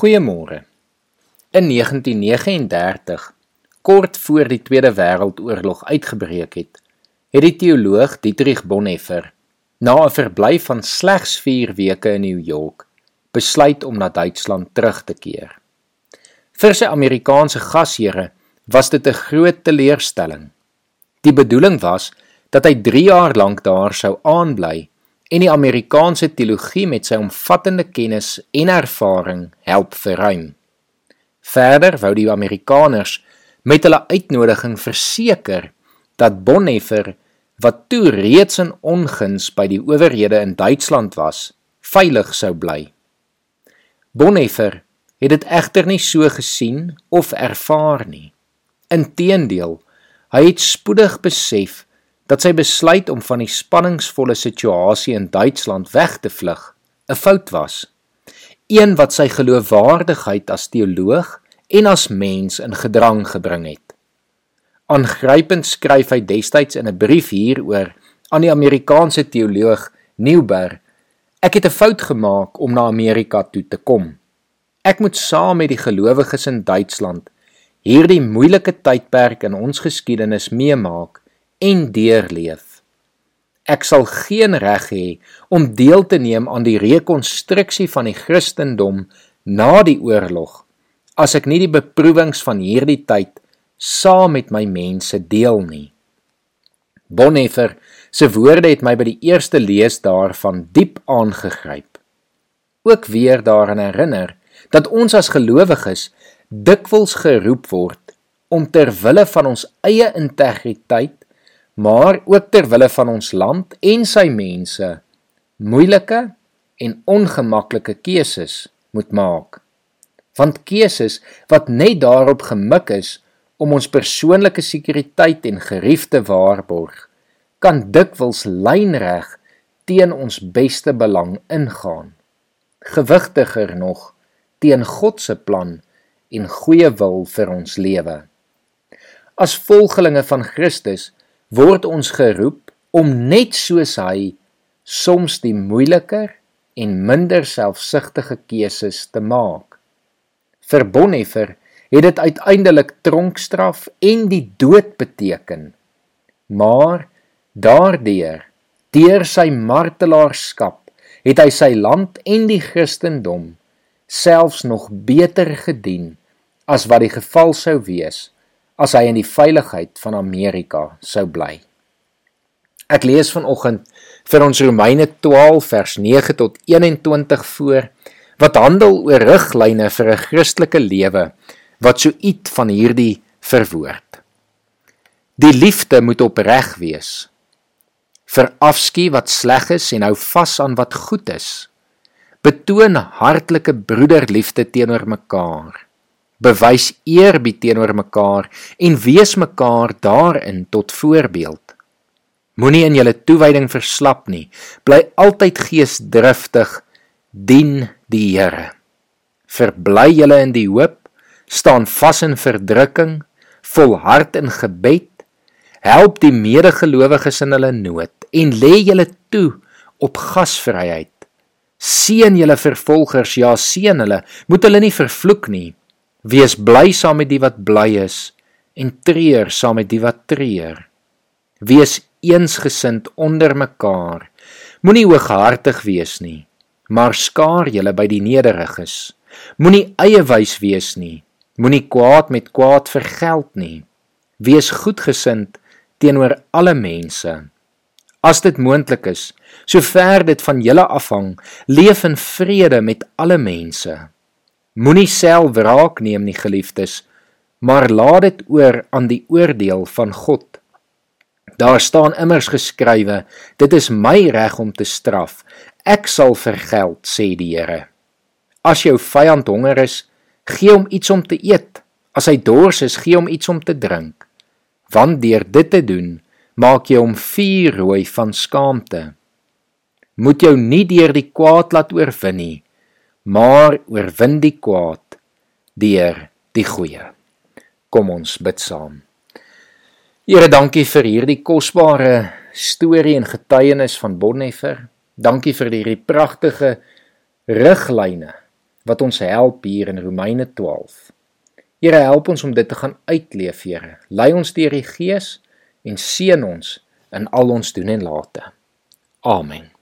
Goeiemôre. In 1939, kort voor die Tweede Wêreldoorlog uitgebreek het, het die teoloog Dietrich Bonhoeffer, na 'n verblyf van slegs 4 weke in New York, besluit om na Duitsland terug te keer. Vir sy Amerikaanse gasheere was dit 'n groot teleurstelling. Die bedoeling was dat hy 3 jaar lank daar sou aanbly en die Amerikaanse teologie met sy omvattende kennis en ervaring help verruim. Verder wou die Amerikaners met hulle uitnodiging verseker dat Bonhoeffer wat toe reeds in onguns by die owerhede in Duitsland was, veilig sou bly. Bonhoeffer het dit egter nie so gesien of ervaar nie. Inteendeel, hy het spoedig besef dat sy besluit om van die spanningsvolle situasie in Duitsland weg te vlug 'n fout was. Een wat sy geloofwaardigheid as teoloog en as mens in gedrang gebring het. Aangrypend skryf hy destyds in 'n brief hieroor aan die Amerikaanse teoloog Newberg: Ek het 'n fout gemaak om na Amerika toe te kom. Ek moet saam met die gelowiges in Duitsland hierdie moeilike tydperk in ons geskiedenis meemaak en deurleef. Ek sal geen reg hê om deel te neem aan die rekonstruksie van die Christendom na die oorlog as ek nie die beproewings van hierdie tyd saam met my mense deel nie. Bonhoeffer se woorde het my by die eerste lees daarvan diep aangegryp. Ook weer daaraan herinner dat ons as gelowiges dikwels geroep word om ter wille van ons eie integriteit maar ook ter wille van ons land en sy mense moeilike en ongemaklike keuses moet maak. Want keuses wat net daarop gemik is om ons persoonlike sekuriteit en gerief te waarborg, kan dikwels lynreg teen ons beste belang ingaan. Gewigtiger nog teen God se plan en goeie wil vir ons lewe. As volgelinge van Christus word ons geroep om net soos hy soms die moeiliker en minder selfsugtige keuses te maak. Vir Bonhoeffer het dit uiteindelik tronkstraf en die dood beteken. Maar daardeur, deur sy martelaarskap, het hy sy land en die Christendom selfs nog beter gedien as wat die geval sou wees as hy in die veiligheid van Amerika sou bly. Ek lees vanoggend vir ons Romeine 12 vers 9 tot 21 voor wat handel oor riglyne vir 'n Christelike lewe wat so iets van hierdie verwoord. Die liefde moet opreg wees. Verafskiet wat sleg is en hou vas aan wat goed is. Betoon hartlike broederliefde teenoor mekaar bewys eerbied teenoor mekaar en wees mekaar daarin tot voorbeeld. Moenie in julle toewyding verslap nie. Bly altyd geesdriftig, dien die Here. Verbly julle in die hoop, staan vas in verdrukking, volhard in gebed, help die medegelowiges in hulle nood en lê julle toe op gasvryheid. Seën julle vervolgers, ja seën hulle, moet hulle nie vervloek nie. Wees bly saam met die wat bly is en treur saam met die wat treur. Wees eensgesind onder mekaar. Moenie hooghartig wees nie, maar skaar julle by die nederiges. Moenie eie wys wees nie. Moenie kwaad met kwaad vergeld nie. Wees goedgesind teenoor alle mense. As dit moontlik is, sover dit van julle afhang, leef in vrede met alle mense. Moenie self wraak neem nie, geliefdes, maar laat dit oor aan die oordeel van God. Daar staan immers geskrywe: Dit is my reg om te straf. Ek sal vergeld, sê die Here. As jou vyand honger is, gee hom iets om te eet. As hy dors is, gee hom iets om te drink. Want deur dit te doen, maak jy hom vuurrooi van skaamte. Moet jou nie deur die kwaad laat oorwin nie maar oorwin die kwaad deur die goeie. Kom ons bid saam. Here, dankie vir hierdie kosbare storie en getuienis van Bonhoeffer. Dankie vir hierdie pragtige riglyne wat ons help hier in Romeine 12. Here help ons om dit te gaan uitleef, Here. Lei ons deur die Gees en seën ons in al ons doen en late. Amen.